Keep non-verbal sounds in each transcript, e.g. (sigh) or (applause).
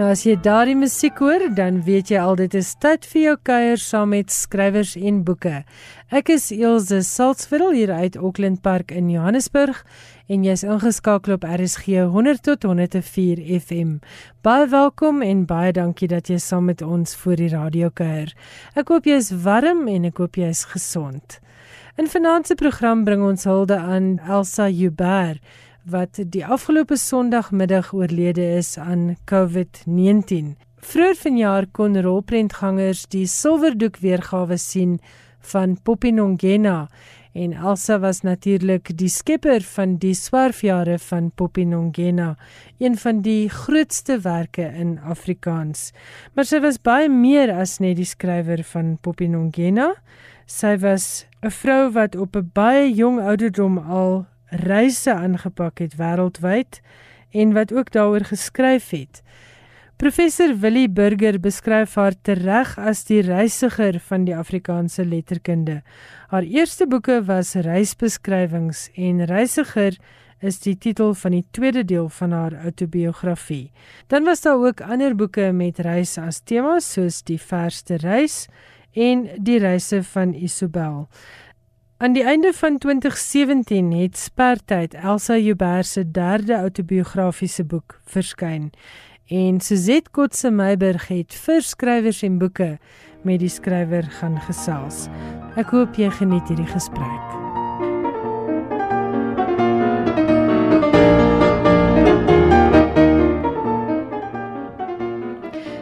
Nou as jy daardie musiek hoor, dan weet jy al dit is tyd vir jou kuier saam met skrywers en boeke. Ek is Elsje Salzveld hier uit Auckland Park in Johannesburg en jy's ingeskakel op RSG 100 tot 104 FM. Baie welkom en baie dankie dat jy saam met ons voor die radio kuier. Ek hoop jy is warm en ek hoop jy is gesond. In vanaand se program bring ons hulde aan Elsa Joubert wat die afgelope Sondagmiddag oorlede is aan COVID-19. Vroeger vanjaar kon rolprentgangers die silwerdoek weergawe sien van Popinongena en Elsa was natuurlik die skepper van die swerfjare van Popinongena, een van die grootste werke in Afrikaans. Maar sy was baie meer as net die skrywer van Popinongena. Sy was 'n vrou wat op 'n baie jong ouderdom al reise aangepak het wêreldwyd en wat ook daaroor geskryf het. Professor Willie Burger beskryf haar tereg as die reisiger van die Afrikaanse letterkunde. Haar eerste boeke was reisbeskrywings en Reisiger is die titel van die tweede deel van haar outobiografie. Dan was daar ook ander boeke met reis as tema soos Die verste reis en Die reise van Isobel. Aan die einde van 2017 het Spertyd Elsa Joubert se derde autobiografiese boek verskyn en Suzette Kotse Meiburg het vir skrywers en boeke met die skrywer gaan gesels. Ek hoop jy geniet hierdie gesprek.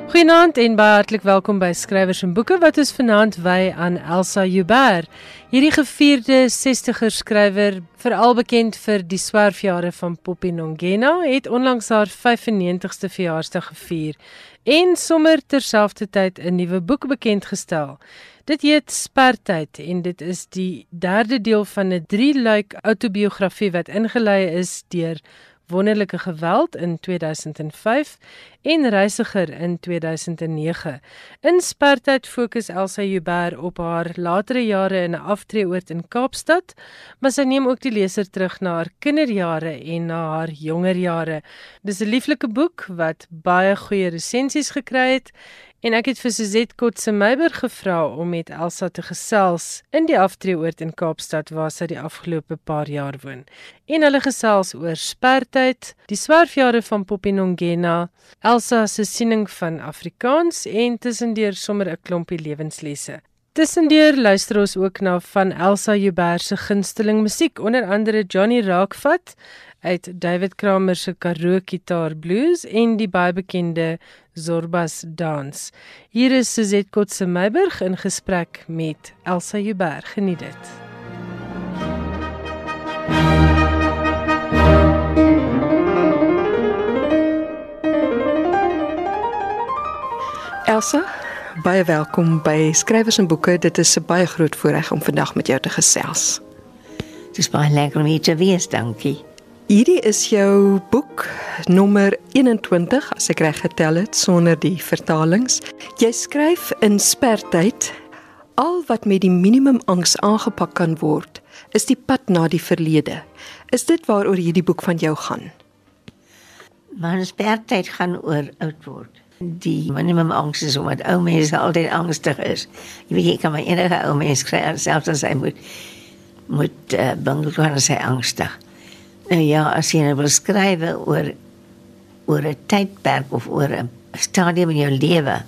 Goeienaand en baie hartlik welkom by Skrywers en Boeke wat ons vanaand wy aan Elsa Joubert. Hierdie gevierde 60er skrywer, veral bekend vir die swerfjare van Poppy Nongena, het onlangs haar 95ste verjaarsdag gevier en sommer terselfdertyd 'n nuwe boek bekend gestel. Dit heet Spertyd en dit is die derde deel van 'n drie-luik outobiografie wat ingelei is deur Wonderlike Geweld in 2005 en Reisiger in 2009. In Spartyd fokus Elsa Joubert op haar latere jare in 'n aftreeoord in Kaapstad, maar sy neem ook die leser terug na haar kinderjare en na haar jonger jare. Dis 'n lieflike boek wat baie goeie resensies gekry het En ek het vir Suzette Kotse Meiberg gevra om met Elsa te gesels in die aftreeoord in Kaapstad waar sy die afgelope paar jaar woon. En hulle gesels oor spertyd, die swerfjare van Popinongena, Elsa se siening van Afrikaans en tussendeur sommer 'n klompie lewenslesse. Tussendeur luister ons ook na van Elsa Joubert se gunsteling musiek, onder andere Johnny Raakvat uit David Kramer se Karoo Gitaar Blues en die baie bekende Zorbas Dans. Hier is Suzette Kotse Meiburg in gesprek met Elsa Joubert. Geniet dit. Elsa, baie welkom by Skrywers en Boeke. Dit is 'n baie groot voorreg om vandag met jou te gesels. Dit is baie lekker om hier te wees, dankie. Hierdie is jou boek nommer 21 as ek reg getel het sonder die vertalings. Jy skryf in spertyd al wat met die minimum angs aangepak kan word is die pad na die verlede. Is dit waaroor hierdie boek van jou gaan? Maar spertyd gaan oor oud word. Die minimum angs is omdat ou mense altyd angstig is. Jy weet jy kan maar enige ou mens kry selfs as hy moet moet uh, bang wees hy angstig. Nou ja, as jy nou wil skryf oor oor 'n tydperk of oor 'n stadium in jou lewe,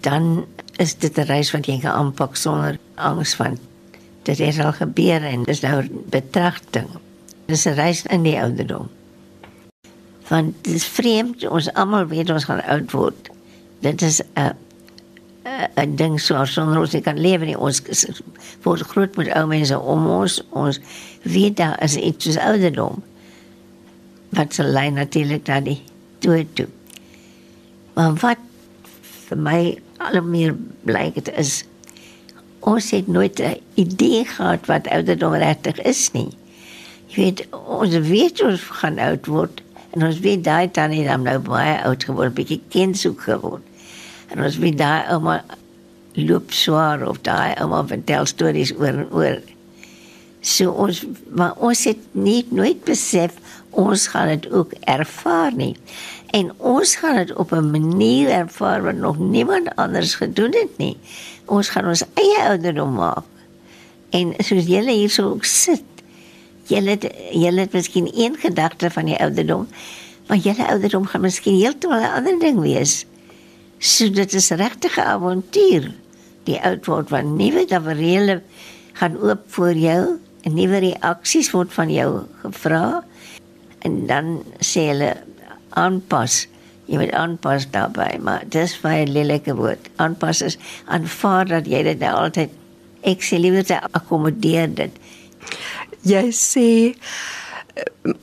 dan is dit 'n reis wat jy kan aanpak sonder angs van dit het al gebeur en dis nou betragting. Dis 'n reis in die ouderdom. Want dit is vreemd, ons almal weet ons gaan oud word. Dit is 'n 'n ding so sonder ons kan lewe nie. Ons word groot met ou mense om ons. Ons weet daar is iets soos ouderdom wat se lei natuurlik na die dood toe. Maar wat vir my al meer blyk dit is ons het nooit 'n idee gehad wat ouderdom regtig is nie. Jy weet ons weet ons gaan oud word en ons weet daai tannie dan nou baie oud geword, bietjie kindsoek geword. En ons weet daai ouma loop swaar of daai ouma vertel stories oor en oor. So ons maar ons het nie nooit besef ons gaan dit ook ervaar nie. En ons gaan dit op 'n manier ervaar wat nog niemand anders gedoen het nie. Ons gaan ons eie ouderdom maak. En soos julle hier so sit, julle het, julle het miskien een gedagte van die ouderdom, maar julle ouderdom gaan miskien heeltemal 'n ander ding wees. So dit is regtig 'n avontuur. Die oud word van nuwe tafereele gaan oop voor jou, en nuwe reaksies word van jou gevra en dan sê hulle aanpas. Jy moet aanpas daarbey, maar dis baie lelike woord. Aanpas is aanvaar dat jy dit nou altyd ek sê liewer te akkommodeer dit. Jy sê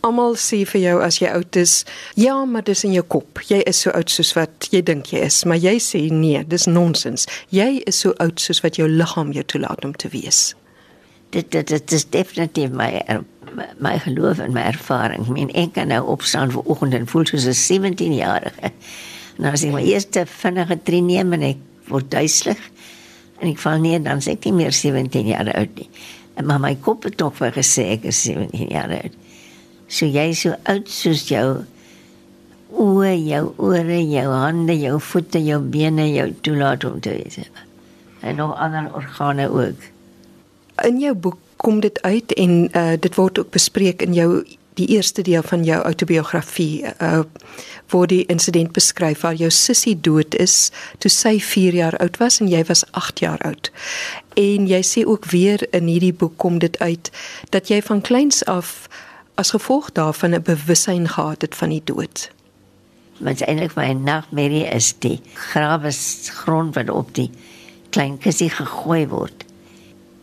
almal sê vir jou as jy oud is, ja, maar dis in jou kop. Jy is so oud soos wat jy dink jy is, maar jy sê nee, dis nonsens. Jy is so oud soos wat jou liggaam jou toelaat om te wees. Dit dit dit is definitief my my geloof en my ervaring. Ek meen ek kan nou opstaan vir oggend en voel soos 'n 17-jarige. Nou as ek my eerste vinnige tree neem en ek word duiselig en ek val neer dan ek nie meer 17 jaar oud nie. En maar my kop het tog vir gesê ek is 17 jaar oud. So jy is so oud soos jou oë, jou ore, jou hande, jou voete, jou bene, jou toelaat om te wees. En nog ander organe ook. In jou boek kom dit uit en uh, dit word ook bespreek in jou die eerste deel van jou outobiografie uh waar die insident beskryf waar jou sussie dood is toe sy 4 jaar oud was en jy was 8 jaar oud. En jy sê ook weer in hierdie boek kom dit uit dat jy van kleins af as gevolg daarvan 'n bewussyn gehad het van die dood. Wat eintlik my nagmerrie is die grawe grond wat op die klein kussie gegooi word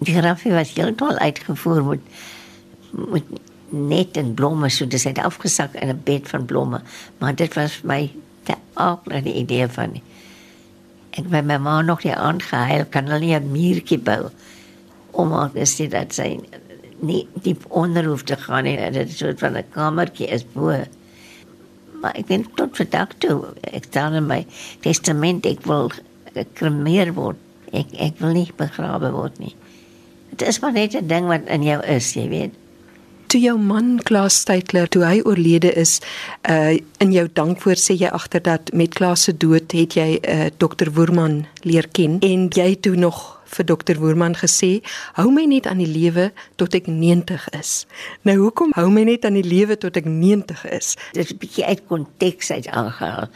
die grafie was heeltemal uitgevoer met met net en blomme so dis het afgesak in 'n bed van blomme maar dit was my te aardige idee van ek met my ma nog die aangehuil kan hulle nie 'n muurtjie bou om aan te sê dat sy nie diep onder hoef te gaan en dit so van 'n kamertjie is bo. Maar ek weet tot vandag toe ek staan in my testament ek wil gekremeer word. Ek ek wil nie begrawe word nie Dit is maar net 'n ding wat in jou is, jy weet. Toe jou man Klaas Steytler toe hy oorlede is, uh in jou dankwoord sê jy agter dat met Klaas se dood het jy uh Dr Woerman leer ken en jy toe nog vir Dr Woerman gesê, hou my net aan die lewe tot ek 90 is. Nou hoekom hou my net aan die lewe tot ek 90 is? Dit is 'n bietjie uit konteks uit aangehaal.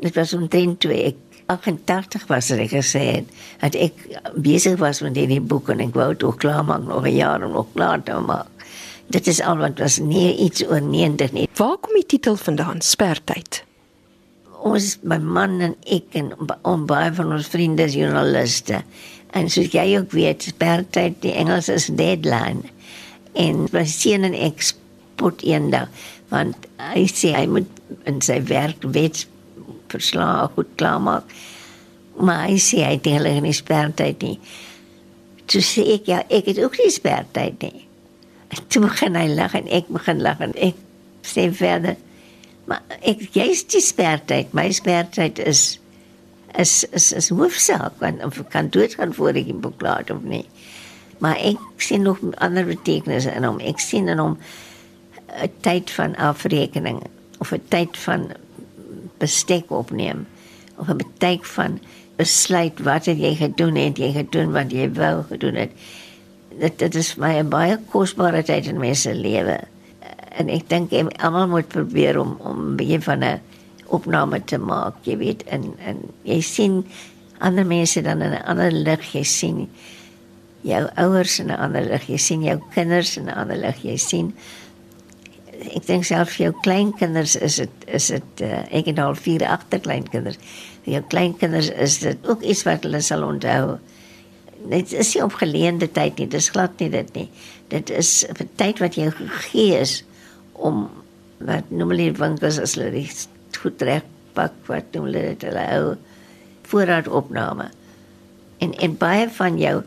Dit was omtrent toe ek 88 was er, ek gesê het, dat ek besig was met hierdie boek en ek wou toch klaarmaak nog 'n jaar om nog klaar te maak. Dit is al wat was nie iets oor 90 nie. Waar kom die titel vandaan? Spertyd. Ons my man en ek en om baie van ons vriende is joernaliste. En soos jy ook weet, spertyd die Engels is deadline. En my seun en ek spot eendag want hy sê hy moet in sy werk weet verslae goed klaarmaak. Maar hy sê hy het hulle nie spertyd nie. Toe sê ek ja, ek het ook nie spertyd nie. En toe begin hy lag en ek begin lag en ek sê verder maar ek jy's die spertyd. My spertyd is is is is hoofsaak want of kan dood gaan voor ek in boek laat of nie. Maar ek sien nog ander betekenisse in hom. Ek sien in hom 'n tyd van afrekening of 'n tyd van bestek opneem of 'n betyk van besluit wat het jy gedoen het jy gedoen wat jy wou gedoen het. Dit dit is my 'n baie kosbare tyd in mense lewe. En ek dink almal moet probeer om om 'n bietjie van 'n opname te maak jy weet en en jy sien ander mense dan in 'n ander lig jy sien jou ouers in 'n ander lig jy sien jou kinders in 'n ander lig jy sien ek dink self vir jou kleinkinders is dit is dit uh, ek het al vier agterkleinkinders. Vir jou kleinkinders is dit ook iets wat hulle sal onthou. Dit is nie op geleende tyd nie, dis glad nie dit nie. Dit is 'n tyd wat jy gegee is om wat noem hulle winkels as hulle goed reg pak wat noem hulle dit hulle hou voorraad opname. En en baie van jou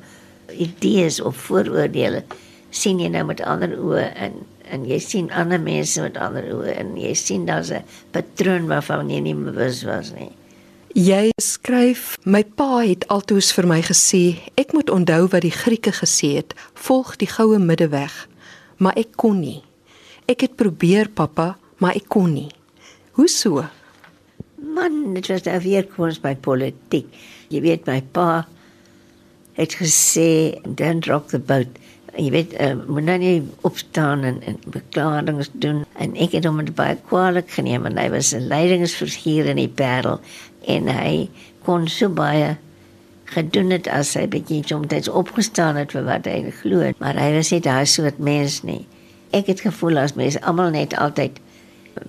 idees of vooroordeele sien jy nou met ander oë in en jy sien ander mense met ander oë en jy sien daar's 'n patroon waarvan jy nie bewus was nie. Jy skryf: "My pa het altoos vir my gesê, ek moet onthou wat die Grieke gesê het, volg die goue middeweg." Maar ek kon nie. Ek het probeer, pappa, maar ek kon nie. Hoe so? Man, dit was daar weer koers by politiek. Jy weet my pa het gesê, "Don't rock the boat." Jy weet, uh, moet nou nie opstaan en, en beklaringen doen. En het hom dit baie kwalijk geneem, en hy was een leidingsvergier in die Parel. En hy kon so baie gedoen het as hy bietjie soms opgestaan het vir wat hy glo. Maar hy was nie daai soort mens nie. Ek het gevoel as mense almal net altyd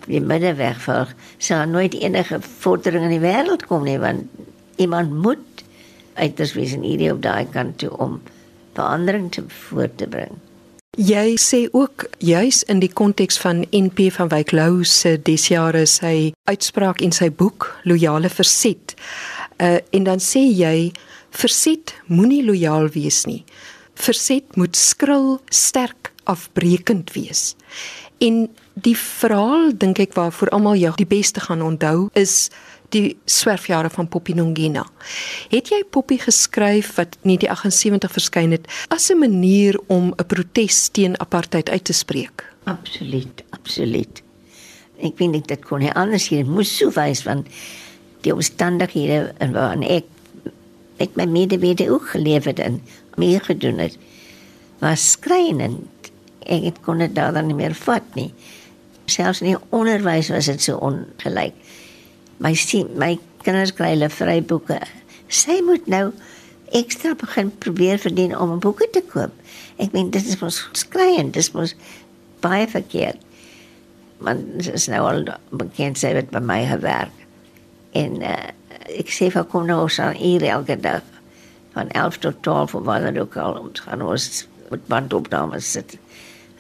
die middeweg volg, sal nooit enige vordering in die wêreld kom nie, want iemand moet uiters wees in hierdie op daai kant toe om verandering te voort te bring. Jy sê ook juis in die konteks van NP van Wyk Lou se desjare sy uitspraak in sy boek Loyale Verset. Uh en dan sê jy verset moenie lojaal wees nie. Verset moet skril, sterk, afbreekend wees. En die verhaal dink ek waarvoor almal jou die beste gaan onthou is die swerfjare van Poppy Nongena. Het jy Poppy geskryf wat in die 78 verskyn het as 'n manier om 'n protes teen apartheid uit te spreek? Absoluut, absoluut. Ek vind dit dit kon nie anders hier moes so wys van die omstandighede en waarin ek met my medewede ook geleef het en meer gedoen het was skrynend. Ek kon dit daar dan nie meer vat nie. Selfs in die onderwys was dit so ongelyk my sien my kinders kry hulle vryboeke. Sy moet nou ekstra begin probeer verdien om 'n boeke te koop. Ek meen dit is mos skreiend, dit mos baie verkeerd. Man is nou al bekend sy het by my gewerk. En uh, ek sê vir kom nou so hier elke dag van 11 tot 12 of wat dan ook al om te gaan ons met bandopnames sit.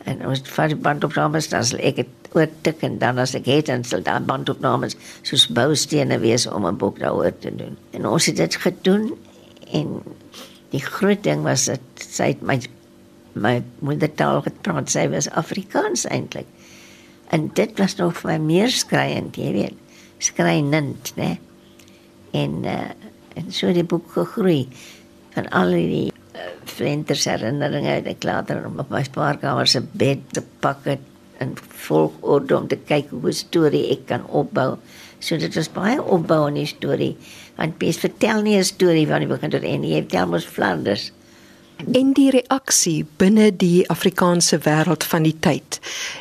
En ons vat bandopnames dan sal ek het oortik en dan as ek het dan sal daar bandopnames soos boustene wees om 'n boek daaroor te doen. En ons het dit gedoen en die groot ding was dat sy het my my moedertaal gepraat, sy was Afrikaans eintlik. En dit was nog vir my meer skreiend, jy weet. Skreinend, né? En uh, en so het die boek gegroei van al die uh, flenters herinneringe, ek later op my spaarkamer se bed te pak het in volgorde om te kyk hoe 'n storie ek kan opbou. So dit was baie opbou in die storie. Want Pies vertel nie 'n storie van die begin tot einde, jy vertel mos Flanders. En die reaksie binne die Afrikaanse wêreld van die tyd.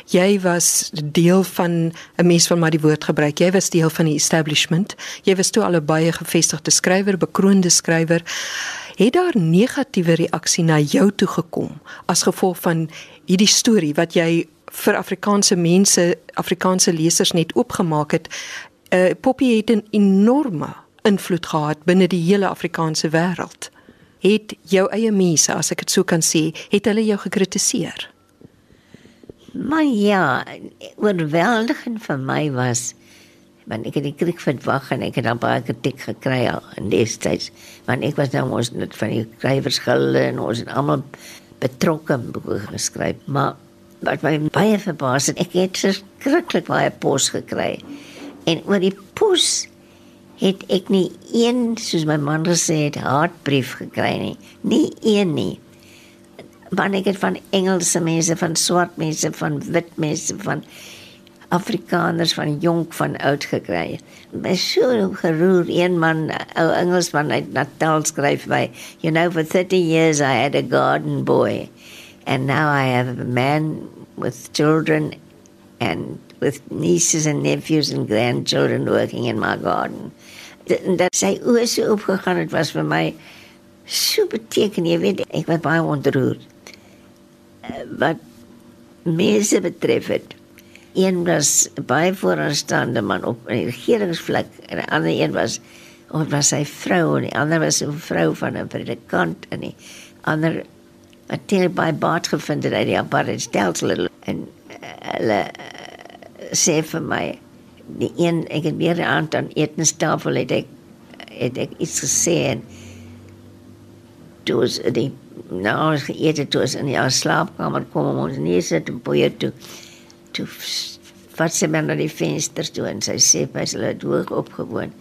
Jy was deel van 'n mens van maar die woord gebruik. Jy was deel van die establishment. Jy was toe al 'n baie gevestigde skrywer, bekroonde skrywer. Het daar negatiewe reaksie na jou toe gekom as gevolg van hierdie storie wat jy vir Afrikaanse mense, Afrikaanse lesers net oopgemaak het. Uh Poppy het 'n enorme invloed gehad binne die hele Afrikaanse wêreld. Het jou eie mense, as ek dit so kan sê, het hulle jou gekritiseer? Maar ja, oorweldigend vir my was want ek het die kriek verwag en ek het dan baie kritiek gekry al in destyds want ek was nou ons net van die skrywersgilde en ons het almal betrokke boeke geskryf maar wat my baie verbaas het. Ek het skrikkelik baie pos gekry. En oor die pos het ek nie een soos my man gesê het hartbrief gekry nie. Nie een nie. Want ek het van Engelse mense, van swart mense, van wit mense, van Afrikaners van jonk van oud gekry. My so geroer een man, ou Engelsman uit Natal skryf my, you know for 30 years I had a garden boy and now I have a man with children and with nieces and nephews and grandchildren working in my garden. Dat sy oë so opgegaan het was vir my so beteken jy weet ek was baie ontroerd. Eh, wat mense betref het. Een was baie vooraanstaande man op 'n regeringsvlak en 'n ander een was of was sy vrou en die ander was 'n vrou van 'n predikant en die ander het teer by Bart gevind dat hy die apartheid stelsel en uh, hulle uh, sê vir my die een ek het weer aan aan etenstafel het ek het ek iets gesê en dus die nou as geëet het ons in die slaapkamer kom om ons nie sit en poeier toe toe wat sy maar na die vensters toe en sy sê is hulle hoog opgewoon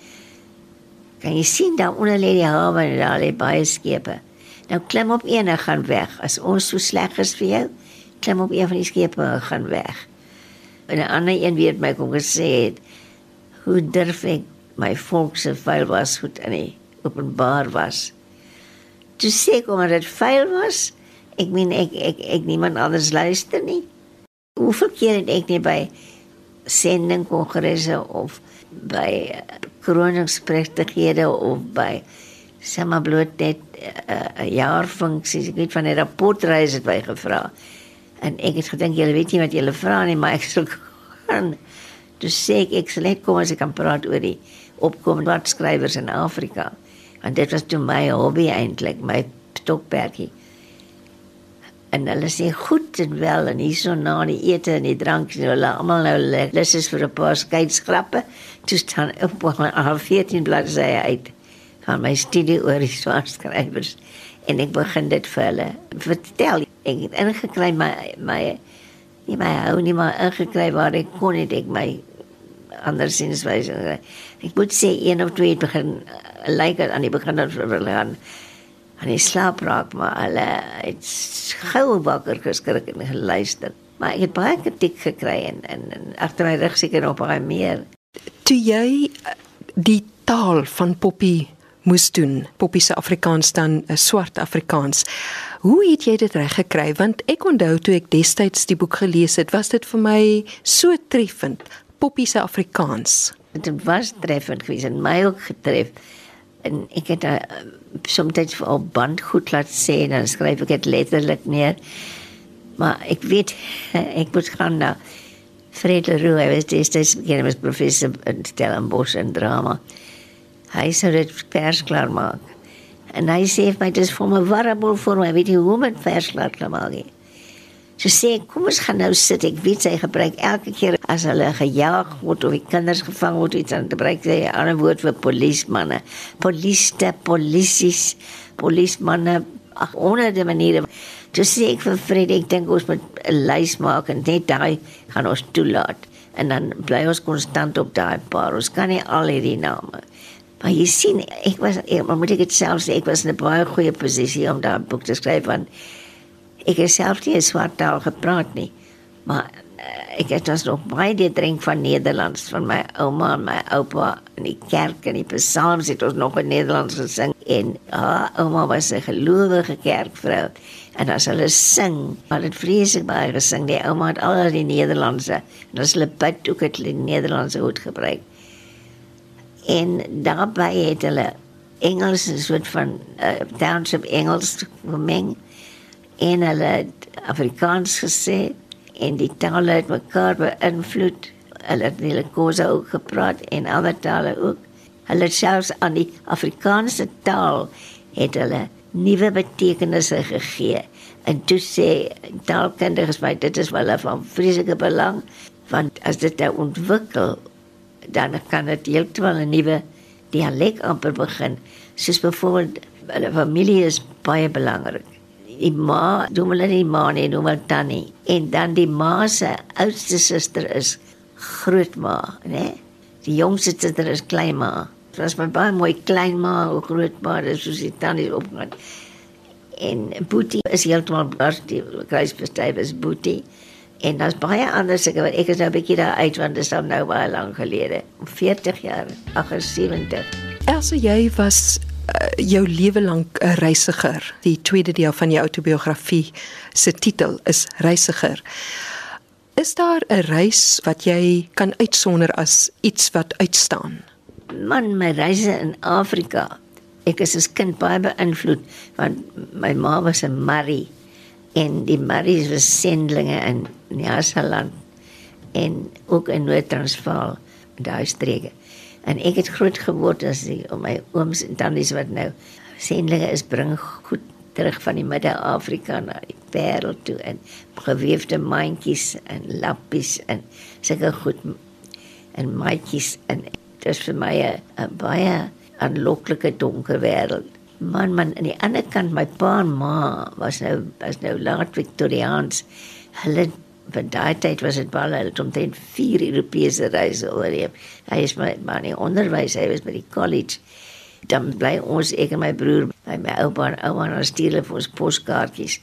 Kan jy sien daar onder lê die hawe en daar lê baie skepe. Nou klim op een en gaan weg. As ons so sleg is vir jou, klim op een van die skepe en gaan weg. En 'n ander een weet my kom gesê het, hoe durf ek my volk se vuil was goed in die openbaar was. Toe sê ek omdat dit vuil was, ek meen ek ek ek niemand anders luister nie. Hoeveel keer het ek nie by sending kongresse of by kroningspregtighede of by sommer bloot net 'n uh, uh, jaar funksie, ek weet van 'n rapportreis het by gevra. En ek het gedink julle weet nie wat julle vra nie, maar ek sal (laughs) gaan. Toe sê ek ek sal net kom as ek kan praat oor die opkomende bladskrywers in Afrika. Want dit was toe my hobby eintlik, my stokperdjie. En hulle sê goed en wel en hierso na die ete en die drank, hulle almal nou lus is vir 'n paar skeidsgrappe. Toe staan op al 14 bladsye uit van my studie oor die swart skrywers en ek begin dit vir hulle vertel. Ek het ingekry my my nie my hou nie maar ingekry waar ek kon het ek my andersins wys. Ek moet sê een of twee het begin lyk like aan die begin van hulle aan die slaap raak maar hulle het gou wakker geskrik en geluister. Maar ek het baie kritiek gekry en en, en agter my rug seker nog baie meer. Toe jy die taal van Poppy moes doen. Poppy se Afrikaans dan 'n swart Afrikaans. Hoe het jy dit reg gekry? Want ek onthou toe ek destyds die boek gelees het, was dit vir my so treffend. Poppy se Afrikaans. Dit was treffend geweest en my ook getref. En ek het uh, soms al band goed laat sê en dan skryf ek dit letterlik neer. Maar ek weet (laughs) ek moet gaan nou Fred Leroux, hy was destyds bekend as professor in Stellenbosch en drama. Hy sou dit vers klaar maak. En hy sê vir my dis vir my warabel vir my, weet jy hoe om dit vers klaar te maak. He. So sê kom ons gaan nou sit. Ek weet sy gebruik elke keer as hulle gejaag word of die kinders gevang word iets dan gebruik sy 'n ander woord vir polismanne. Poliste, polisies, polismanne, ag honderde maniere. So sê ek vir Fred, ek dink ons moet 'n lys maak en net daai gaan ons toelaat en dan bly ons konstant op daai paar. Ons kan nie al hierdie name Maar jy sien, ek was ek, maar moet ek dit self sê, ek was in 'n baie goeie posisie om daai boek te skryf want ek het self nie swart taal gepraat nie. Maar uh, ek het dus nog baie die drink van Nederlands van my ouma en my oupa in die kerk en die psalms het ons nog in Nederlands gesing en haar ouma was 'n gelowige kerkvrou en as hulle sing, maar dit vreeslik baie gesing. Die ouma het al die Nederlandse en as hulle bid ook het hulle Nederlandse goed gebruik en daarbey het hulle Engels 'n soort van uh, township Engels gemeng en hulle Afrikaans gesê en die tale het mekaar beïnvloed. Hulle het hulle kosse ook gepraat en ander tale ook. Hulle selfs aan die Afrikaanse taal het hulle nuwe betekenisse gegee. En toe sê taalkundiges my dit is wel van vreeslike belang want as dit nou ontwikkel dan kan dit heeltemal 'n nuwe dialek amper begin. Soos byvoorbeeld hulle familie is baie belangrik. Die ma, doen hulle nie ma nie, doen hulle tannie. En dan die ma se oudste suster is grootma, né? Die jongste suster is kleinma. Dit was my baie mooi kleinma, ook grootma, dis soos die tannie opgaan. En Boetie is heeltemal bars die kruisbestuif is Boetie. En daar's baie ander seker wat ek is nou 'n bietjie daar uit want dit is nou baie lank gelede. 40 jaar, 78. Elsə jy was jou lewe lank 'n reisiger. Die tweede deel van jou autobiografie se titel is Reisiger. Is daar 'n reis wat jy kan uitsonder as iets wat uitstaan? Man, my reise in Afrika. Ek is as kind baie beïnvloed want my ma was 'n Marie en die Maries was sendlinge in Nyasaland en ook in Noord-Transvaal daai streke. En ek het groot geword as die om my ooms en tannies wat nou sendlinge is bring goed terug van die Midde-Afrika na die Parel toe en geweefde mandjies en lappies en sulke goed en maatjies en dit is vir my 'n baie aanloklike donker wêreld man man aan die ander kant my pa en ma was nou was nou laat Victoriaans. Hulle van daai tyd was dit baie hulle het omtrent 4 Europese reise oorleef. Hy is my man in onderwys, hy was by die college. Dan bly ons ek en my broer by my oupa en ouma en ons stuur vir ons poskaartjies.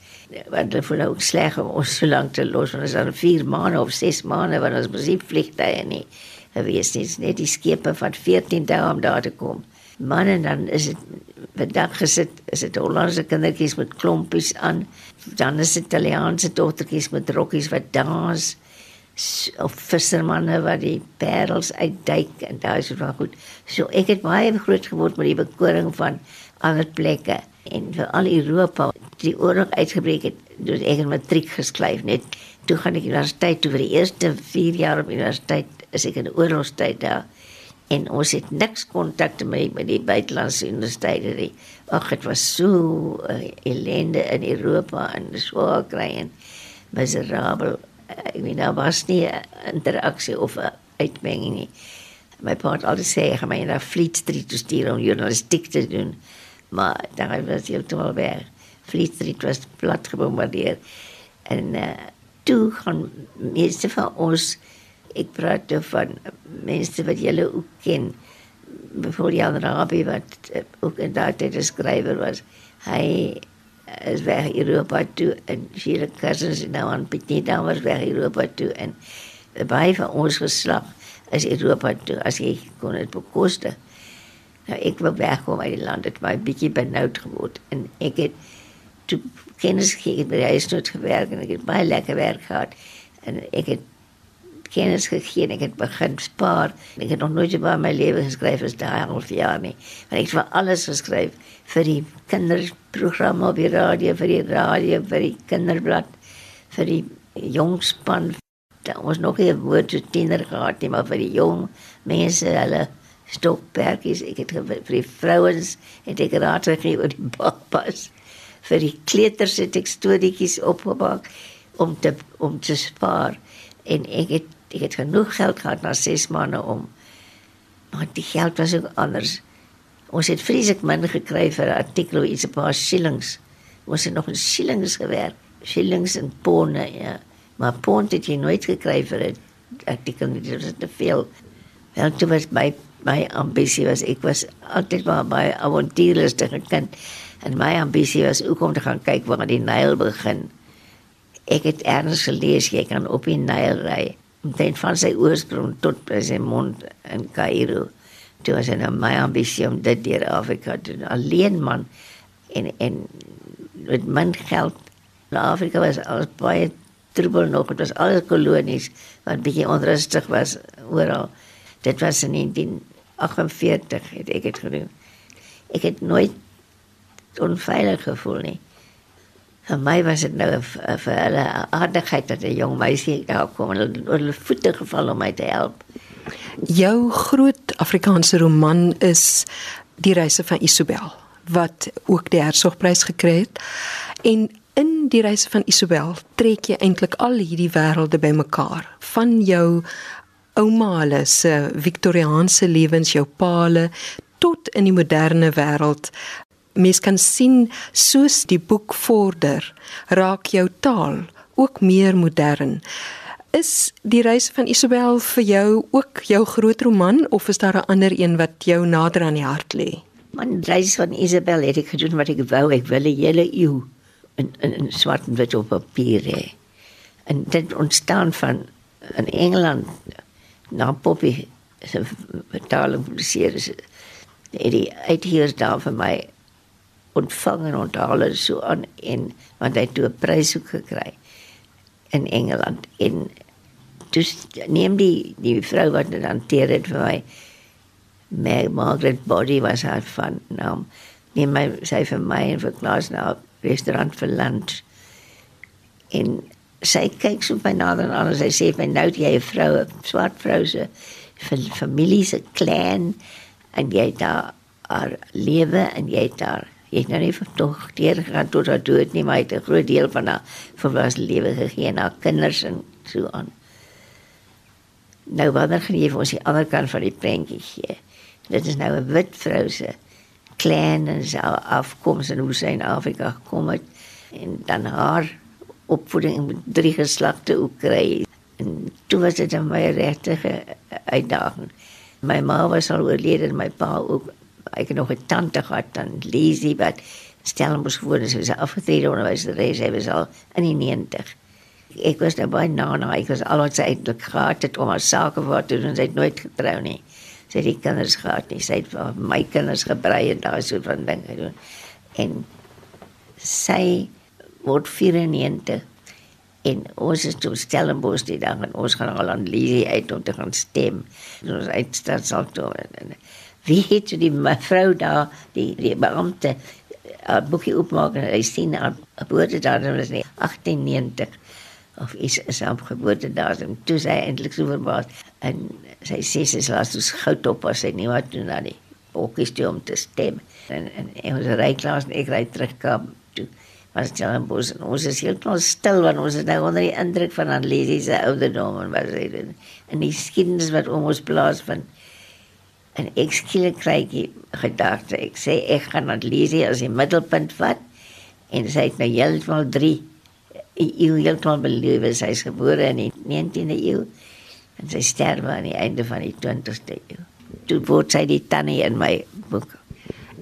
Want hulle voel ook sleg om ons so lank te los want ons al 4 maande of 6 maande want ons musiek vliegtye nie. Gewees nie, net die skepe van 14 dae om daar te kom. Man en dan is dit bedag gesit, is dit Hollandse kindertjies met klompies aan. Dan is dit Italiaanse dogtertjies met rokkies wat dans of vissermanne wat die parels uitduik en daai is wel goed. So ek het baie groot geword met die bekoring van ander plekke en vir al Europa die oorlog uitgebreek het, dus ek het matriek geskryf net. Toe gaan ek universiteit toe vir die eerste 4 jaar op universiteit is ek in oorlogstyd daar en ons het niks kontak met met die buitelandse universiteite nie. Ag dit was so uh, ellende in Europa en so kry en miserabel ek weet daar was nie interaksie of 'n uitmenging nie. My pa het altyd sê ek gaan my na Fleet Street toe stuur om journalistiek te doen. Maar daar was heeltemal weg. Fleet Street was plat gebombardeer. En uh, toe gaan meeste van ons ek praat van mense wat julle ook ken. Bijvoorbeeld Jan Rabie wat uh, ook in daardie tyd 'n skrywer was. Hy is weg Europa toe en Sheila Cousins is nou aan Petita was weg Europa toe en baie van ons geslag is Europa toe as jy kon dit bekoste. Nou ek wou wegkom uit die land het my bietjie benoud geword en ek het toe kennis gekry by die huisnood gewerk en ek het baie lekker werk gehad en ek het kennis gegee en ek het begin spaar. Ek het nog nooit in my lewe geskryf as daai half jaar nie. Maar ek het vir alles geskryf vir die kinderprogramme op die radio, vir die radio, vir die kinderblad, vir die jongspan. Daar was nog 'n woord te tiener gehad, nie, maar vir die jong mense, hulle stokperkies, ek het vir die vrouens het ek raad gegee oor die babas. Vir die kleuters het ek storieetjies opgemaak om te om te spaar en ek het ek het genoeg geld gehad na 6 maande om maar die geld was ook anders. Ons het vreeslik min gekry vir 'n artikel iets 'n paar shillings. Ons het nog in shillings gewerk, shillings en ponde, ja. Maar pond het jy nooit gekry vir 'n artikel nie, dit was te veel. Wel toe was my my ambisie was ek was altyd maar by avontuurlustige kind en my ambisie was ook om te gaan kyk waar die Nyl begin. Ek het erns gelees jy kan op die Nyl ry omtrent van sy oorsprong tot by sy mond in Kaïro. Toe was hy nou my ambisie om dit deur Afrika te doen. Alleen man en en met min geld. Na Afrika was alles baie troebel nog. Dit was alles kolonies wat bietjie onrustig was oral. Dit was in 1948 het ek dit gedoen. Ek het nooit onveilig gevoel nie vir my was dit nou vir hulle aardigheid dat 'n jong meisie daar kom en hulle hulle voete geval om my te help. Jou groot Afrikaanse roman is Die reise van Isabel wat ook die Hertzogprys gekry het. En in Die reise van Isabel trek jy eintlik al hierdie wêrelde bymekaar van jou ouma se Victoriaanse lewens, jou paale tot in die moderne wêreld mens kan sien soos die boek vorder, raak jou taal ook meer modern. Is die reis van Isabel vir jou ook jou groot roman of is daar 'n ander een wat jou nader aan die hart lê? Man, reis van Isabel het ek gedoen wat ek wou, ek wil 'n hele eeu in in, in swart en wit op papier hê. En dit ontstaan van in Engeland na Poppy se vertaling publiseer is die uitheers daar vir my ontvang en onthaal het so aan en want hy het toe 'n prys ook gekry in Engeland. En dus neem die die vrou wat dit hanteer het vir my Meg Margaret Body was haar van naam. Neem my sy vir my en vir Klaas na restaurant vir lunch. En sy kyk so by nader en sy sê my nou jy 'n vrou 'n swart vrou se familie se clan en jy daar haar lewe en jy daar jy het nou nie tog deur gegaan tot haar dood nie, maar hy het 'n groot deel van haar volwasse lewe gegee aan haar kinders en so aan. Nou wanneer gaan jy vir ons die ander kant van die prentjie gee? Dit is nou 'n wit vrou se klein en sy afkoms en hoe sy in Afrika gekom het en dan haar opvoeding met drie geslagte kry. En toe was dit 'n baie regte uitdaging. My ma was al oorlede en my pa ook Ek het nog 'n tante gehad dan Lisie wat Stellenbosch gewoon is, sy was afgetrede onderwyseres, sy was al in die 90. Ek was nou baie na na, ek was al wat sy eintlik gehad het om haar sake wat doen, sy het nooit getrou nie. Sy het die kinders gehad nie, sy het my kinders gebrei en daai soort van ding gedoen. En sy word 94 en ons is toe Stellenbosch die dag en ons gaan al aan Lisie uit om te gaan stem. En ons uitstad sal toe. En, wie het die mevrou daar, die, die beambte, haar boekie oopmaak en hy sien haar geboortedatum is nie 1890 of is is haar geboortedatum. Toe sy eintlik so verbaas en sy sê sy is laat soos goud op as sy nie wat doen dan nie. Bokkies toe om te stem. En en ons ry klaar en ek ry terug Kaap toe was Stellenbosch en ons is heeltemal stil want ons is nou onder die indruk van Anlesie se ouderdom en wat sy doen. En die skiedenis wat om ons plaas van en ek skielik kry ek gedagte ek sê ek gaan Anlesie as die middelpunt vat en sy het nou heeltemal 3 eeu heeltemal belewe sy is gebore in die 19de eeu en sy sterwe aan die einde van die 20ste eeu. Toe word sy die tannie in my boek.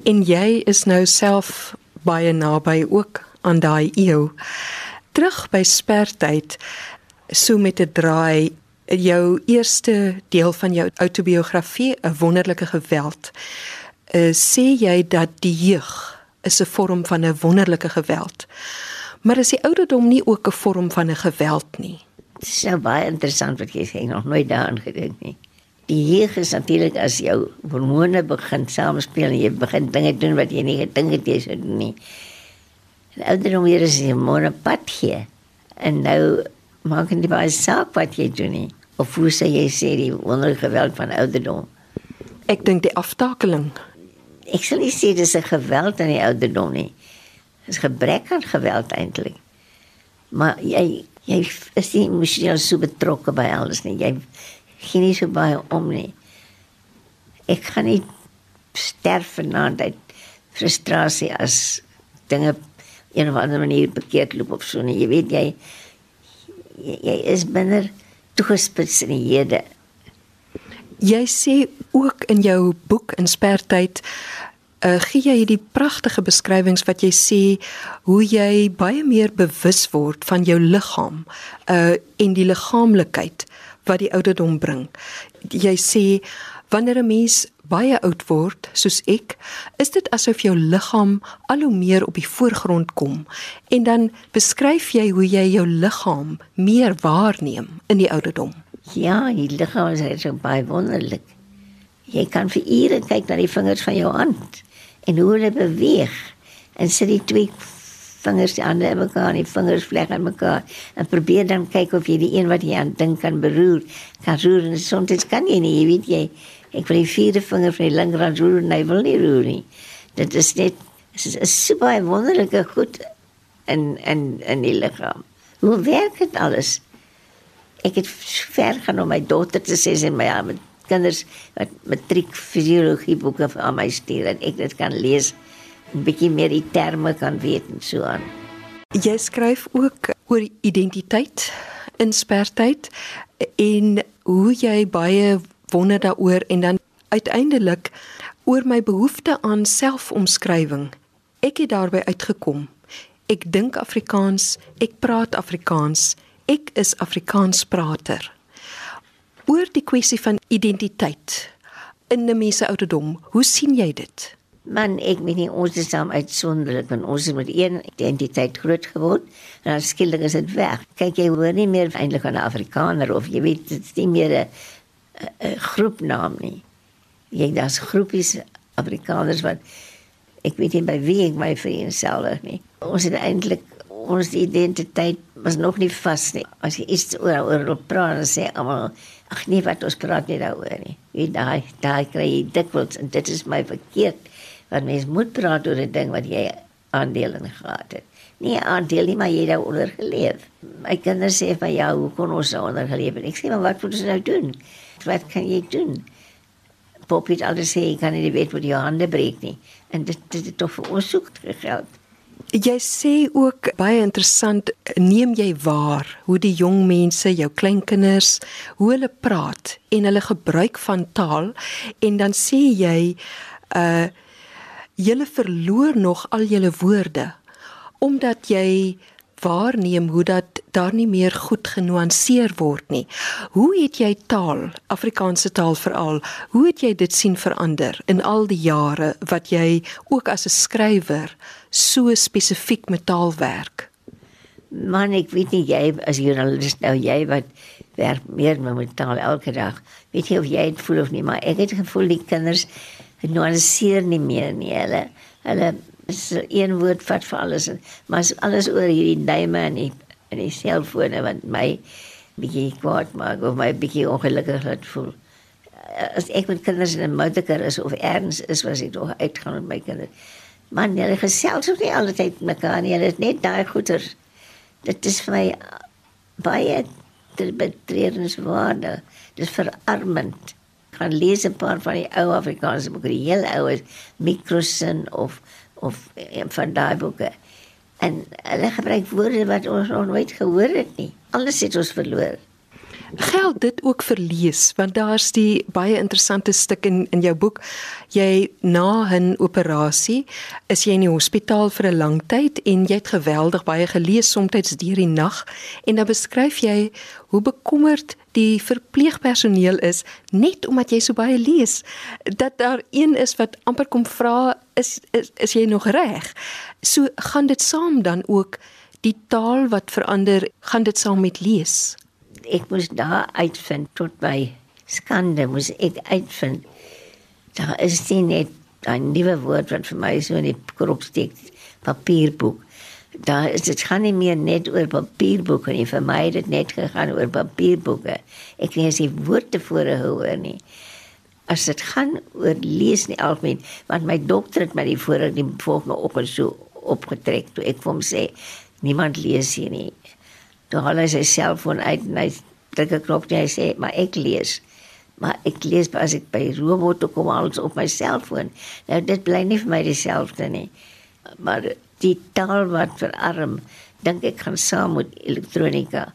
En jy is nou self baie naby ook aan daai eeu. Terug by spertyd so met 'n draai jou eerste deel van jou autobiografie 'n wonderlike geweld. Uh, sê jy dat die jeug is 'n vorm van 'n wonderlike geweld. Maar is die ouderdom nie ook 'n vorm van 'n geweld nie? Dit is nou baie interessant wat jy sê, nog nooit daaraan gedink nie. Die jeug is natuurlik as jou hormone begin samespeel en jy begin dinge doen wat jy nie gedink het jy sou doen nie. En ouderdom weer is jy môre pad gee. En nou maak dit baie saak wat jy doen nie. Of hoe sê jy sê die wonderlike geweld van ouderdom? Ek dink die aftakeling. Ek sal nie sê dis 'n geweld aan die ouderdom nie. Dis gebrek aan geweld eintlik. Maar jy jy is nie emosioneel so betrokke by alles nie. Jy gee nie so baie om nie. Ek gaan nie sterf vanaand uit frustrasie as dinge een of ander manier bekeerd loop of so nie. Jy weet jy jy, jy is binne toegespits in die hede. Jy sê ook in jou boek Inspertyd uh, gee jy hierdie pragtige beskrywings wat jy sê hoe jy baie meer bewus word van jou liggaam uh en die liggaamlikheid wat die ouderdom bring. Jy sê wanneer 'n mens baie oud word soos ek, is dit asof jou liggaam al hoe meer op die voorgrond kom en dan beskryf jy hoe jy jou liggaam meer waarneem in die ouderdom. Ja, die liggaam is so baie wonderlik. Jy kan vir ure kyk na die vingers van jou hand en hoe hulle beweeg en sit die twee vingers aan mekaar, die vingers vleg aan mekaar en probeer dan kyk of jy die een wat jy aan dink kan beroer, kan roer en soms kan jy nie, jy weet jy Ek wil die vierde vinger van die linkerhand roer en hy wil nie roer nie. Dit is net dit is 'n super wonderlike goed in in in die liggaam. Hoe werk dit alles? Ek het ver gaan om my dogter te sê sy my met kinders wat matriek fisiologie boeke vir my stuur en ek dit kan lees bietjie meer die terme kan weet en so aan. Jy skryf ook oor identiteit in spertyd en hoe jy baie wonder daaroor en dan uiteindelik oor my behoefte aan selfomskrywing. Ek het daarby uitgekom. Ek dink Afrikaans, ek praat Afrikaans, ek is Afrikaansprater. Oor die kwessie van identiteit in 'n mens se ouderdom, hoe sien jy dit? Man, ek weet nie ons is saam uitsonderlik en ons het met een identiteit groot geword en dan skielik is dit weg. Kyk jy hoor nie meer eintlik aan Afrikaner of jy weet dit is nie meer 'n groepnaam nie. Jy daar's groepies Afrikaners wat ek weet nie by wie ek my vereenselwig nie. Ons het eintlik ons identiteit was nog nie vas nie. As jy iets oor oor praat en sê almal ag nee wat ons praat nie daaroor nie. Jy daai daai kry jy dikwels en dit is my verkeerd. Want mens moet praat oor 'n ding wat jy aandeel in gehad het. Nee, aandeel nie maar jy daaroor geleef. My kinders sê van ja, hoe kon ons daaroor geleef? Ek sê maar wat moet ons nou doen? wat kan jy doen? Poppy het alles sê, jy kan nie weet wat jou hande breek nie. En dit dit het tog vir ons ook geld. Jy sê ook baie interessant, neem jy waar hoe die jong mense, jou kleinkinders, hoe hulle praat en hulle gebruik van taal en dan sê jy uh Julle verloor nog al julle woorde omdat jy waarneem hoe dat daar nie meer goed genuanceer word nie. Hoe het jy taal, Afrikaanse taal veral, hoe het jy dit sien verander in al die jare wat jy ook as 'n skrywer so spesifiek met taal werk? Man, ek weet nie jy as joernalis nou jy wat werk meer met taal elke dag. Weet jy of jy dit voel of nie, maar ek het gevoel die kinders nuanceer nie meer nie. Hulle hulle is een woord vat vir alles en maar alles oor hierdie duime en die en die selfone wat my bietjie kwaad maak of my bietjie ongelukkig laat voel. As ek met kinders in 'n motorkar is of ergens is was ek tog uitgaan met my kinders. Man, hulle gesels ook nie altyd met mekaar nie. Hulle is net daai goeie. Dit is vir my baie betreurenswaardig. Dit is verarmend. Ek gaan lees 'n paar van die ou Afrikaanse boeke, die heel oues, Microsin of of eh, van daai boeke. En hulle gebruik woorde wat ons nog nooit gehoor het nie. Alles het ons verloor. Geld dit ook vir lees want daar's die baie interessante stuk in in jou boek. Jy na 'n operasie is jy in die hospitaal vir 'n lang tyd en jy het geweldig baie gelees soms deur die nag en dan beskryf jy hoe bekommerd die verpleegpersoneel is net omdat jy so baie lees dat daar een is wat amper kom vra is, is is jy nog reg? So gaan dit saam dan ook die taal wat verander gaan dit saam met lees ek moes daar uitvind tot by skande moes ek uitvind. Daar is nie net 'n nuwe woord wat vir my so in die krop steek papierboek. Daar is dit gaan nie meer net oor papierboeke nie. Vir my het dit net gegaan oor papierboeke. Ek weet as die woord tevore hoor nie. As dit gaan oor lees nie algemeen want my dokter het my die vorige die volgende oggend so opgetrek toe ek hom sê niemand lees hier nie toe haal hy sy selfoon uit en hy druk 'n knop en hy sê maar ek lees. Maar ek lees as ek by robot toe kom alles op my selfoon. Nou dit bly nie vir my dieselfde nie. Maar die taal wat verarm dink ek gaan saam met elektronika.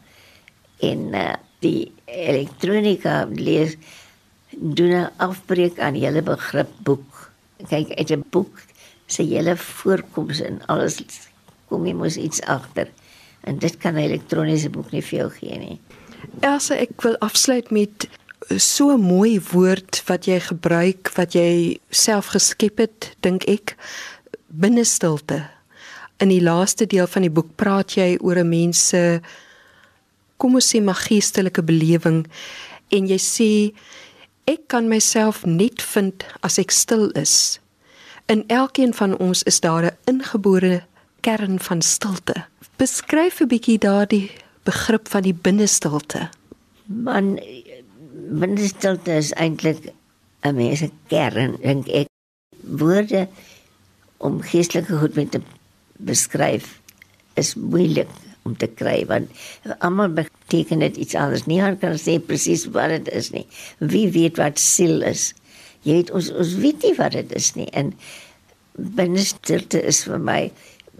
En uh, die elektronika lees doen 'n afbreek aan hele begrip boek. Kyk uit 'n boek se hele voorkoms en alles kom jy mos iets agter en dit kan 'n elektroniese boek nie veel gee nie Elsa ek wil afsluit met so 'n mooi woord wat jy gebruik wat jy self geskep het dink ek binnestilte in die laaste deel van die boek praat jy oor 'n mens se kom ons sê magiesterlike belewing en jy sê ek kan myself net vind as ek stil is. In elkeen van ons is daar 'n ingebore kern van stilte. Beskryf 'n bietjie daardie begrip van die binnestilte. Man binnestilte is eintlik 'n mens se kern dink ek. Woorde om geestelike goed met te beskryf is moeilik om te kry want almal beteken dit iets anders. Niemand kan sê presies wat dit is nie. Wie weet wat siel is? Jy weet ons ons weet nie wat dit is nie. En binnestilte is vir my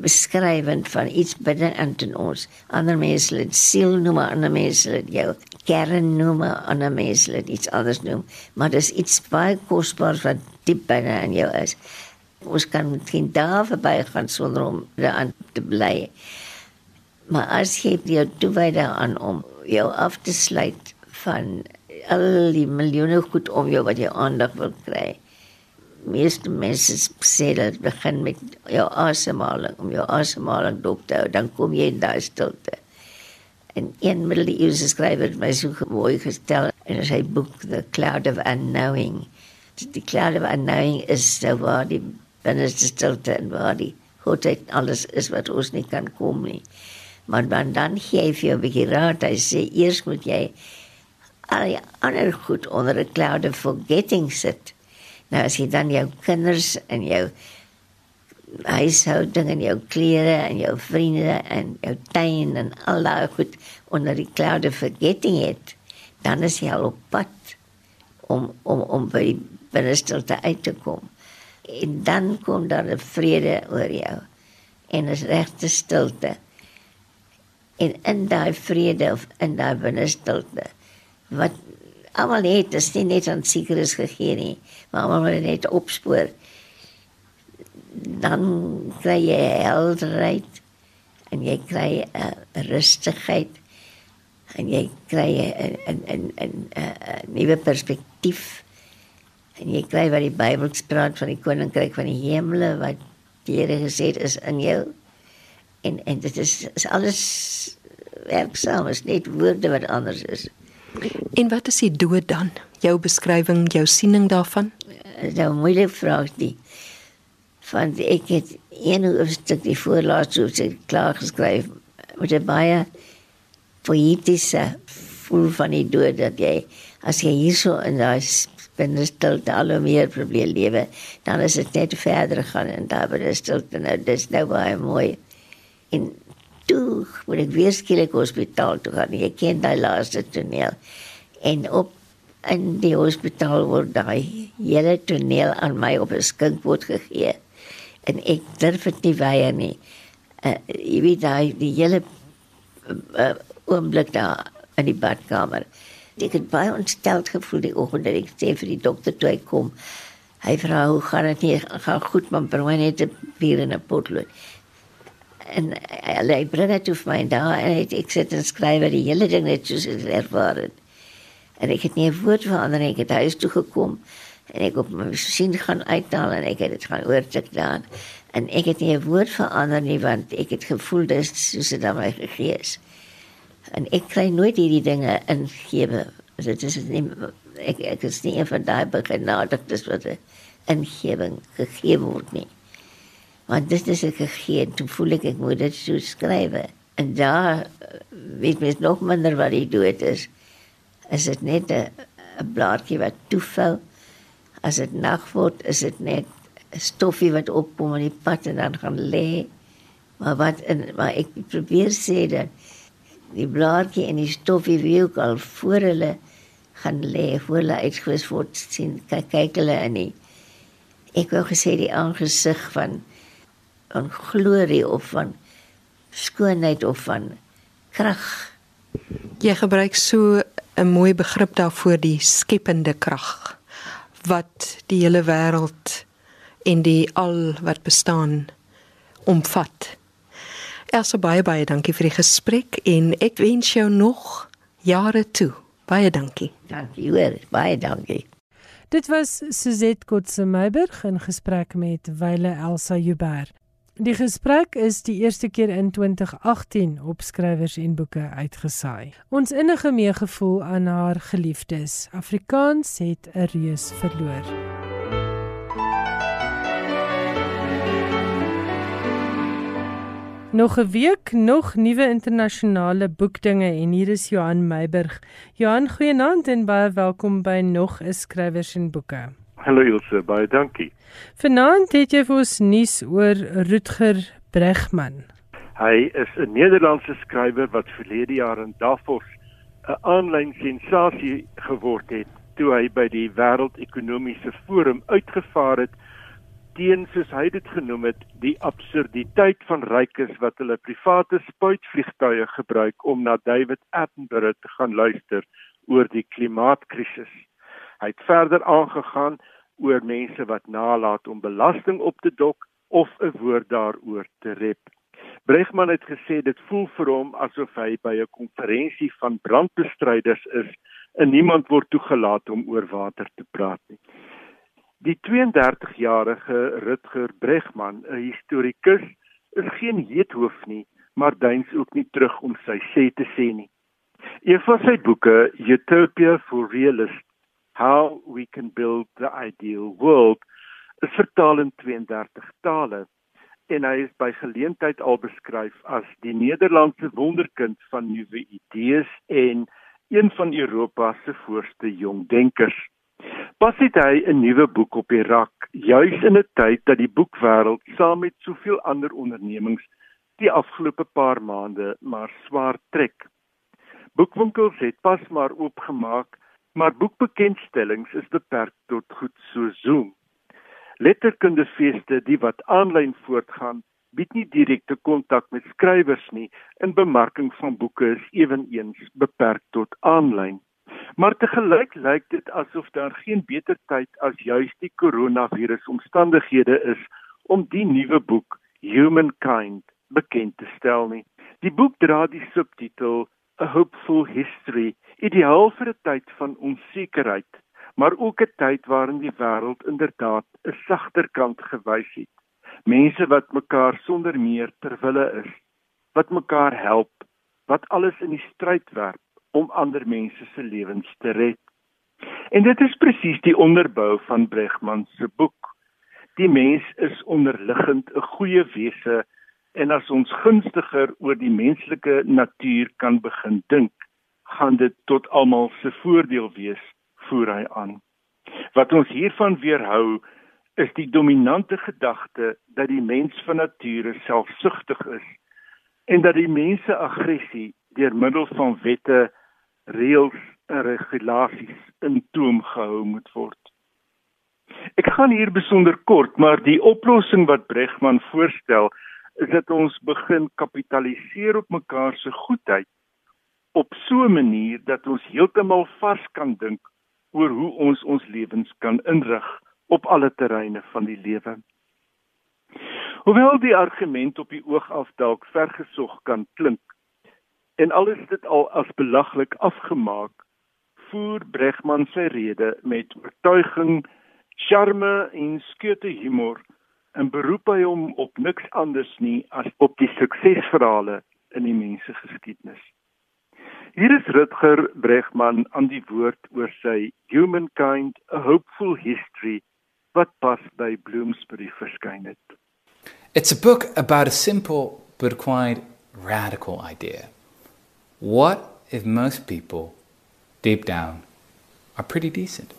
beskrywend van iets binne in ons. Ander mense het siel noem, ander mense het jou kern noem, ander mense het iets anders noem, maar dis iets baie kosbaar wat diep binne in jou is. Ons kan geen daar verby gaan sonder om daaraan te bly. Maar as jy jou toewy daaraan om jou af te sluit van al die miljoene goed om jou wat jy aandag wil kry. Meeste mense sê dat begin met jou asemhaling, om jou asemhaling dop te hou, dan kom jy in daai stilte. En een middeleeuse skrywer het my so mooi gestel in sy boek The Cloud of Unknowing. Die cloud of unknowing is so waar die binne die stilte en waar die goedheid alles is wat ons nie kan kom nie. Maar dan dan gee jy 'n bietjie raad, hy sê eers moet jy al die ander goed onder 'n cloud of forgetting sit. Nou as jy dan jou kinders en jou huishouding en jou klere en jou vriende en jou tuin en al daai goed onder die cloud of forgetting het, dan is jy al op pad om om om by binne stilte uit te kom. En dan kom daar 'n vrede oor jou en is regte stilte. En in daai vrede of in daai binne stilte wat almal het is nie net aan sekeres gegee nie maar almal moet net opspoor dan kry jy helderheid en jy kry 'n uh, rustigheid en jy kry 'n 'n 'n 'n nuwe perspektief en jy kry wat die Bybel praat van die koninkryk van die hemele wat Here gesê het is in jou en en dit is, is alles werksaam is net woorde wat anders is. En wat is die dood dan? Jou beskrywing, jou siening daarvan? Dis nou 'n moeilike vraag die van ek het een hoofstuk die voorlaaste hoofstuk klaar geskryf met 'n baie poëtiese voel van die dood dat jy as jy hierso in daai binnestilte al meer probeer lewe dan is dit net verder gaan en daar binnestilte nou dis nou baie mooi en toe moet ek weer skielik hospitaal toe gaan jy ken daai laaste toneel en op in die hospitaal word daai hele toneel aan my op 'n skinkbord gegee en ek durf dit nie weier nie. Uh, jy weet daai die hele uh, oomblik daar in die badkamer. Ek het baie ontstel gevoel die oggend dat ek sê vir die dokter toe hy kom. Hy vra hoe gaan dit nie gaan goed man, bring my net 'n bier en 'n potlood. En hy bring dit vir my daar en ek, ek sit en skryf die hele ding net soos dit ervaar het. En ek het nie 'n woord verander nie. Ek het huis toe gekom en ek op my sien gaan uithaal en ek het dit gaan oortik daar en ek het nie 'n woord verander nie want ek het gevoel dis soos dit aan my gegee is en ek kry nooit hierdie dinge ingewe dit is nie ek ek is nie van daai begenadig dis wat 'n ingewing gegee word nie want dit is 'n gegee toe voel ek ek moet dit so skryf en daar weet mens nog minder wat die dood is is dit net 'n 'n blaartjie wat toefou As dit nag word, is dit net 'n stoffie wat opkom op die pad en dan gaan lê. Maar wat in maar ek probeer sê dat die blaartjie en die stoffie wie ook al voor hulle gaan lê, voor hulle uitgewis word sien kyk kyk hulle in nie. Ek wou gesê die aangesig van van glorie of van skoonheid of van krag. Jy gebruik so 'n mooi begrip daarvoor die skepende krag wat die hele wêreld en die al wat bestaan omvat. Elsa baie baie dankie vir die gesprek en ek wens jou nog jare toe. Baie dankie. Dankie hoor, baie dankie. Dit was Suzette Kotse Meiberg in gesprek met Wile Elsa Joubert. Die gesprek is die eerste keer in 2018 op skrywers en boeke uitgesaai. Ons innige meegevoel aan haar geliefdes. Afrikaans het 'n reus verloor. Nog 'n week nog nuwe internasionale boekdinge en hier is Johan Meiburg. Johan, goeienaand en baie welkom by nog 'n skrywers en boeke. Hallo Ilse, baie dankie. Vanaand het jy vir ons nuus oor Rutger Bregman. Hy is 'n Nederlandse skrywer wat verlede jaar in Davos 'n aanlyn sensasie geword het toe hy by die Wêreldekonomiese Forum uitgevaar het teen soos hy dit genoem het die absurditeit van rykes wat hulle private spuitvliegtuie gebruik om na David Attenborough te gaan luister oor die klimaatkrisis. Hy het verder aangegaan oor mense wat nalat om belasting op te dok of 'n woord daaroor te rep. Bregman het gesê dit voel vir hom asof hy by 'n konferensie van brandbestryders is en niemand word toegelaat om oor water te praat nie. Die 32-jarige Rutger Bregman, 'n historikus, is geen heethoof nie, maar duins ook nie terug om sy sê te sê nie. Een van sy boeke, Utopia for Realists, How We Can Build the Ideal World is vertaal in 32 tale en hy is by geleentheid al beskryf as die Nederlandse wonderkind van nuwe idees en een van Europa se voorste jong denkers. Pas het hy 'n nuwe boek op die rak, juis in 'n tyd dat die boekwêreld saam met soveel ander ondernemings die afgelope paar maande maar swaar trek. Boekwinkels het pas maar oopgemaak maar boekbekendstellings is beperk tot goed so Zoom. Letterkundefeeste, die wat aanlyn voortgaan, bied nie direkte kontak met skrywers nie. In bemarking van boeke is ewenigs beperk tot aanlyn. Maar te gelyk lyk dit asof daar geen beter tyd as juis die koronavirus omstandighede is om die nuwe boek Humankind bekend te stel nie. Die boek dra die subtitel A Hopeful History, ideaal vir 'n tyd van onsekerheid, maar ook 'n tyd waarin die wêreld inderdaad 'n sagter kant gewys het. Mense wat mekaar sonder meer ter wille is, wat mekaar help, wat alles in die stryd werp om ander mense se lewens te red. En dit is presies die onderbou van Bregman se boek. Die mens is onderliggend 'n goeie wese en as ons gunstiger oor die menslike natuur kan begin dink, gaan dit tot almal se voordeel wees, voer hy aan. Wat ons hiervan weerhou, is die dominante gedagte dat die mens van nature selfsugtig is en dat die mens se aggressie deur middel van wette, reëls en regulasies in toom gehou moet word. Ek gaan hier besonder kort, maar die oplossing wat Bregman voorstel, is dat ons begin kapitaliseer op mekaar se goedheid op so 'n manier dat ons heeltemal vars kan dink oor hoe ons ons lewens kan inrig op alle terreine van die lewe. Hoewel die argument op die oog af dalk vergesog kan klink en alles dit al as belaglik afgemaak, voer Bregman sy rede met oortuiging, charme en skeute humor en beroep hy hom op niks anders nie as op die suksesverhale in die mensgeskiedenis. Hier is Rutger Bregman aan die woord oor sy Humankind: A Hopeful History wat pas by Bloomsbury verskyn het. It's a book about a simple but quite radical idea. What if most people deep down are pretty decent?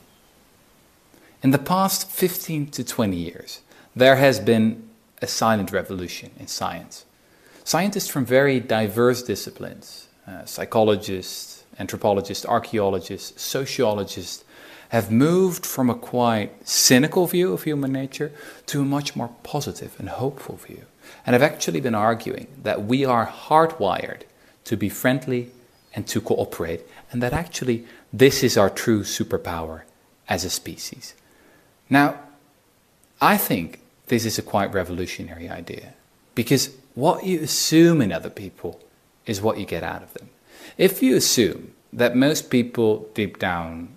In the past 15 to 20 years, there has been a silent revolution in science. Scientists from very diverse disciplines, uh, psychologists, anthropologists, archaeologists, sociologists, have moved from a quite cynical view of human nature to a much more positive and hopeful view, and have actually been arguing that we are hardwired to be friendly and to cooperate, and that actually this is our true superpower as a species. Now, I think this is a quite revolutionary idea because what you assume in other people is what you get out of them. If you assume that most people deep down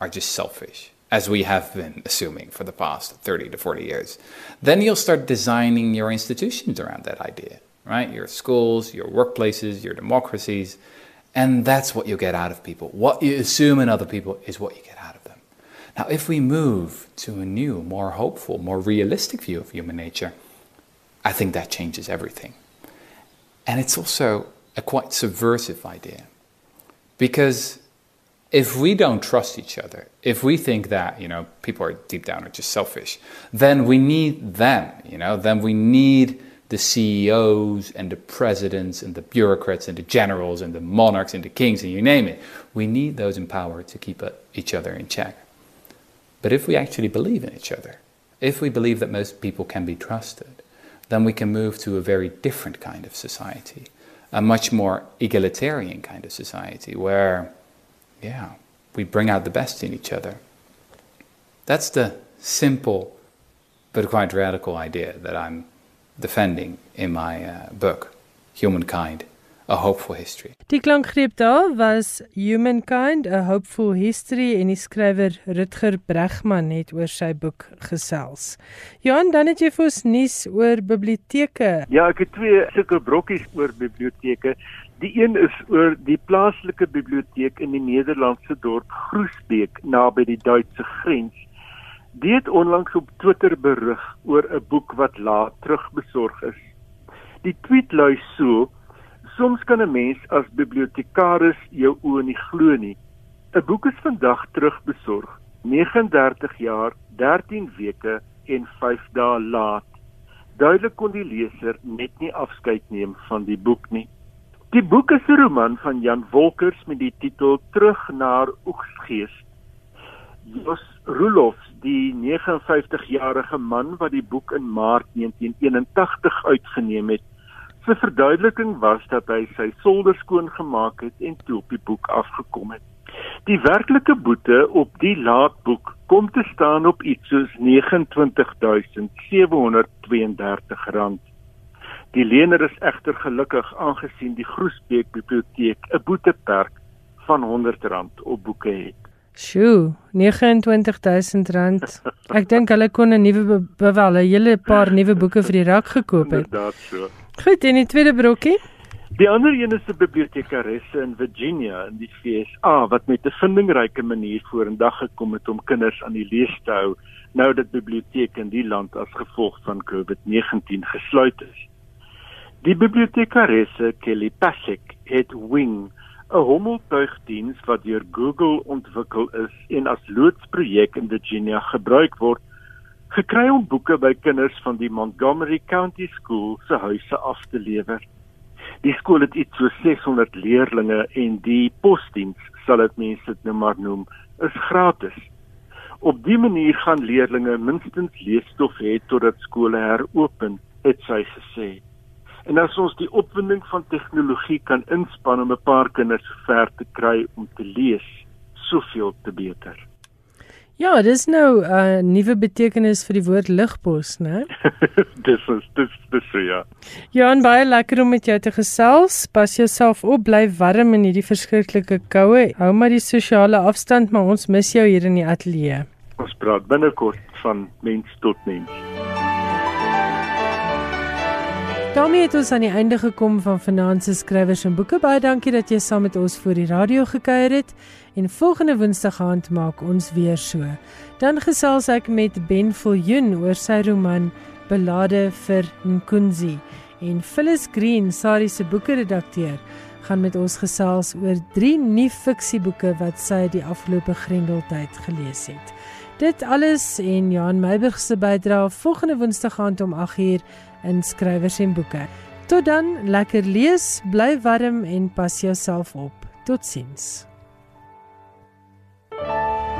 are just selfish, as we have been assuming for the past 30 to 40 years, then you'll start designing your institutions around that idea, right? Your schools, your workplaces, your democracies, and that's what you get out of people. What you assume in other people is what you get out of them. Now, if we move to a new, more hopeful, more realistic view of human nature, I think that changes everything. And it's also a quite subversive idea. Because if we don't trust each other, if we think that, you know, people are deep down are just selfish, then we need them, you know, then we need the CEOs and the presidents and the bureaucrats and the generals and the monarchs and the kings and you name it. We need those in power to keep uh, each other in check. But if we actually believe in each other, if we believe that most people can be trusted, then we can move to a very different kind of society, a much more egalitarian kind of society where, yeah, we bring out the best in each other. That's the simple but quite radical idea that I'm defending in my uh, book, Humankind, A Hopeful History. Die klankgreep daar was Humankind, A Hopeful History en die skrywer Rutger Bregman het oor sy boek gesels. Johan, dan het jy vir ons nuus oor biblioteke. Ja, ek het twee sulke brokkies oor biblioteke. Die een is oor die plaaslike biblioteek in die Nederlandse dorp Groesbeek naby die Duitse grens Die het onlangs op Twitter berig oor 'n boek wat laat terugbesorg is. Die tweet lui so: Soms kan 'n mens as bibliotekaris jou oë nie glo nie. 'n Boek is vandag terugbesorg, 39 jaar, 13 weke en 5 dae laat. Duidelik kon die leser net nie afskeid neem van die boek nie. Die boek is 'n roman van Jan Wolkers met die titel Terug na Oegsgees. Jos Roelof die 59-jarige man wat die boek in Maart 1981 uitgeneem het. Sy verduideliking was dat hy sy solder skoon gemaak het en toe op die boek afgekom het. Die werklike boete op die laatboek kom te staan op iets soos R29732. Die lener is egter gelukkig aangesien die Groesbeek biblioteek 'n boeteperk van R100 op boeke het. Sjoe, R29000. Ek dink hulle kon 'n nuwe bewel, 'n hele paar nuwe boeke vir die rak gekoop het. Inderdaad so. Goed, en die tweede brokkie? Die ander een is 'n bibliotekaresse in Virginia in die FSA wat met 'n vindingryke manier vorendag gekom het om kinders aan die lees te hou nou dat biblioteke in die land as gevolg van COVID-19 gesluit is. Die bibliotekaresse Kelly Pasek het Wing, 'n hommeltuigdiens wat deur Google ontwikkel is en as loodsprojek in Virginia gebruik word, gekry om boeke by kinders van die Montgomery County School se huise af te lewer. Die skool het iets so 600 leerdlinge en die posdiens, sal dit mense dit nou maar noem, is gratis. Op dié manier gaan leerdlinge minstens leesstof hê totdat skole heropen, het sy gesê. En as ons die opwinding van tegnologie kan inspann om 'n paar kinders ver te kry om te lees, soveel te beter. Ja, dis nou 'n uh, nuwe betekenis vir die woord ligpos, né? (laughs) dis is dis dis so ja. Johan, baie lekker om met jou te gesels. Pas jouself op, bly warm in hierdie verskriklike koue. Hou maar die sosiale afstand, maar ons mis jou hier in die ateljee. Ons praat binnekort van mens tot mens. daarmee het ons aan die einde gekom van Finansies Skrywers en Boeke. Baie dankie dat jy saam met ons voor die radio gekuier het. En volgende Woensdag aand maak ons weer so. Dan gesels ek met Ben Viljoen oor sy roman Belade vir Nkunzi en Phyllis Green, Sari se boekredakteur, gaan met ons gesels oor drie nuwe fiksieboeke wat sy die afgelope Grendeltyd gelees het. Dit alles en Johan Meiburg se bydrae volgende Woensdag aand om 8uur in skrywers en boeke. Tot dan, lekker lees, bly warm en pas jouself op. Totsiens. Bye.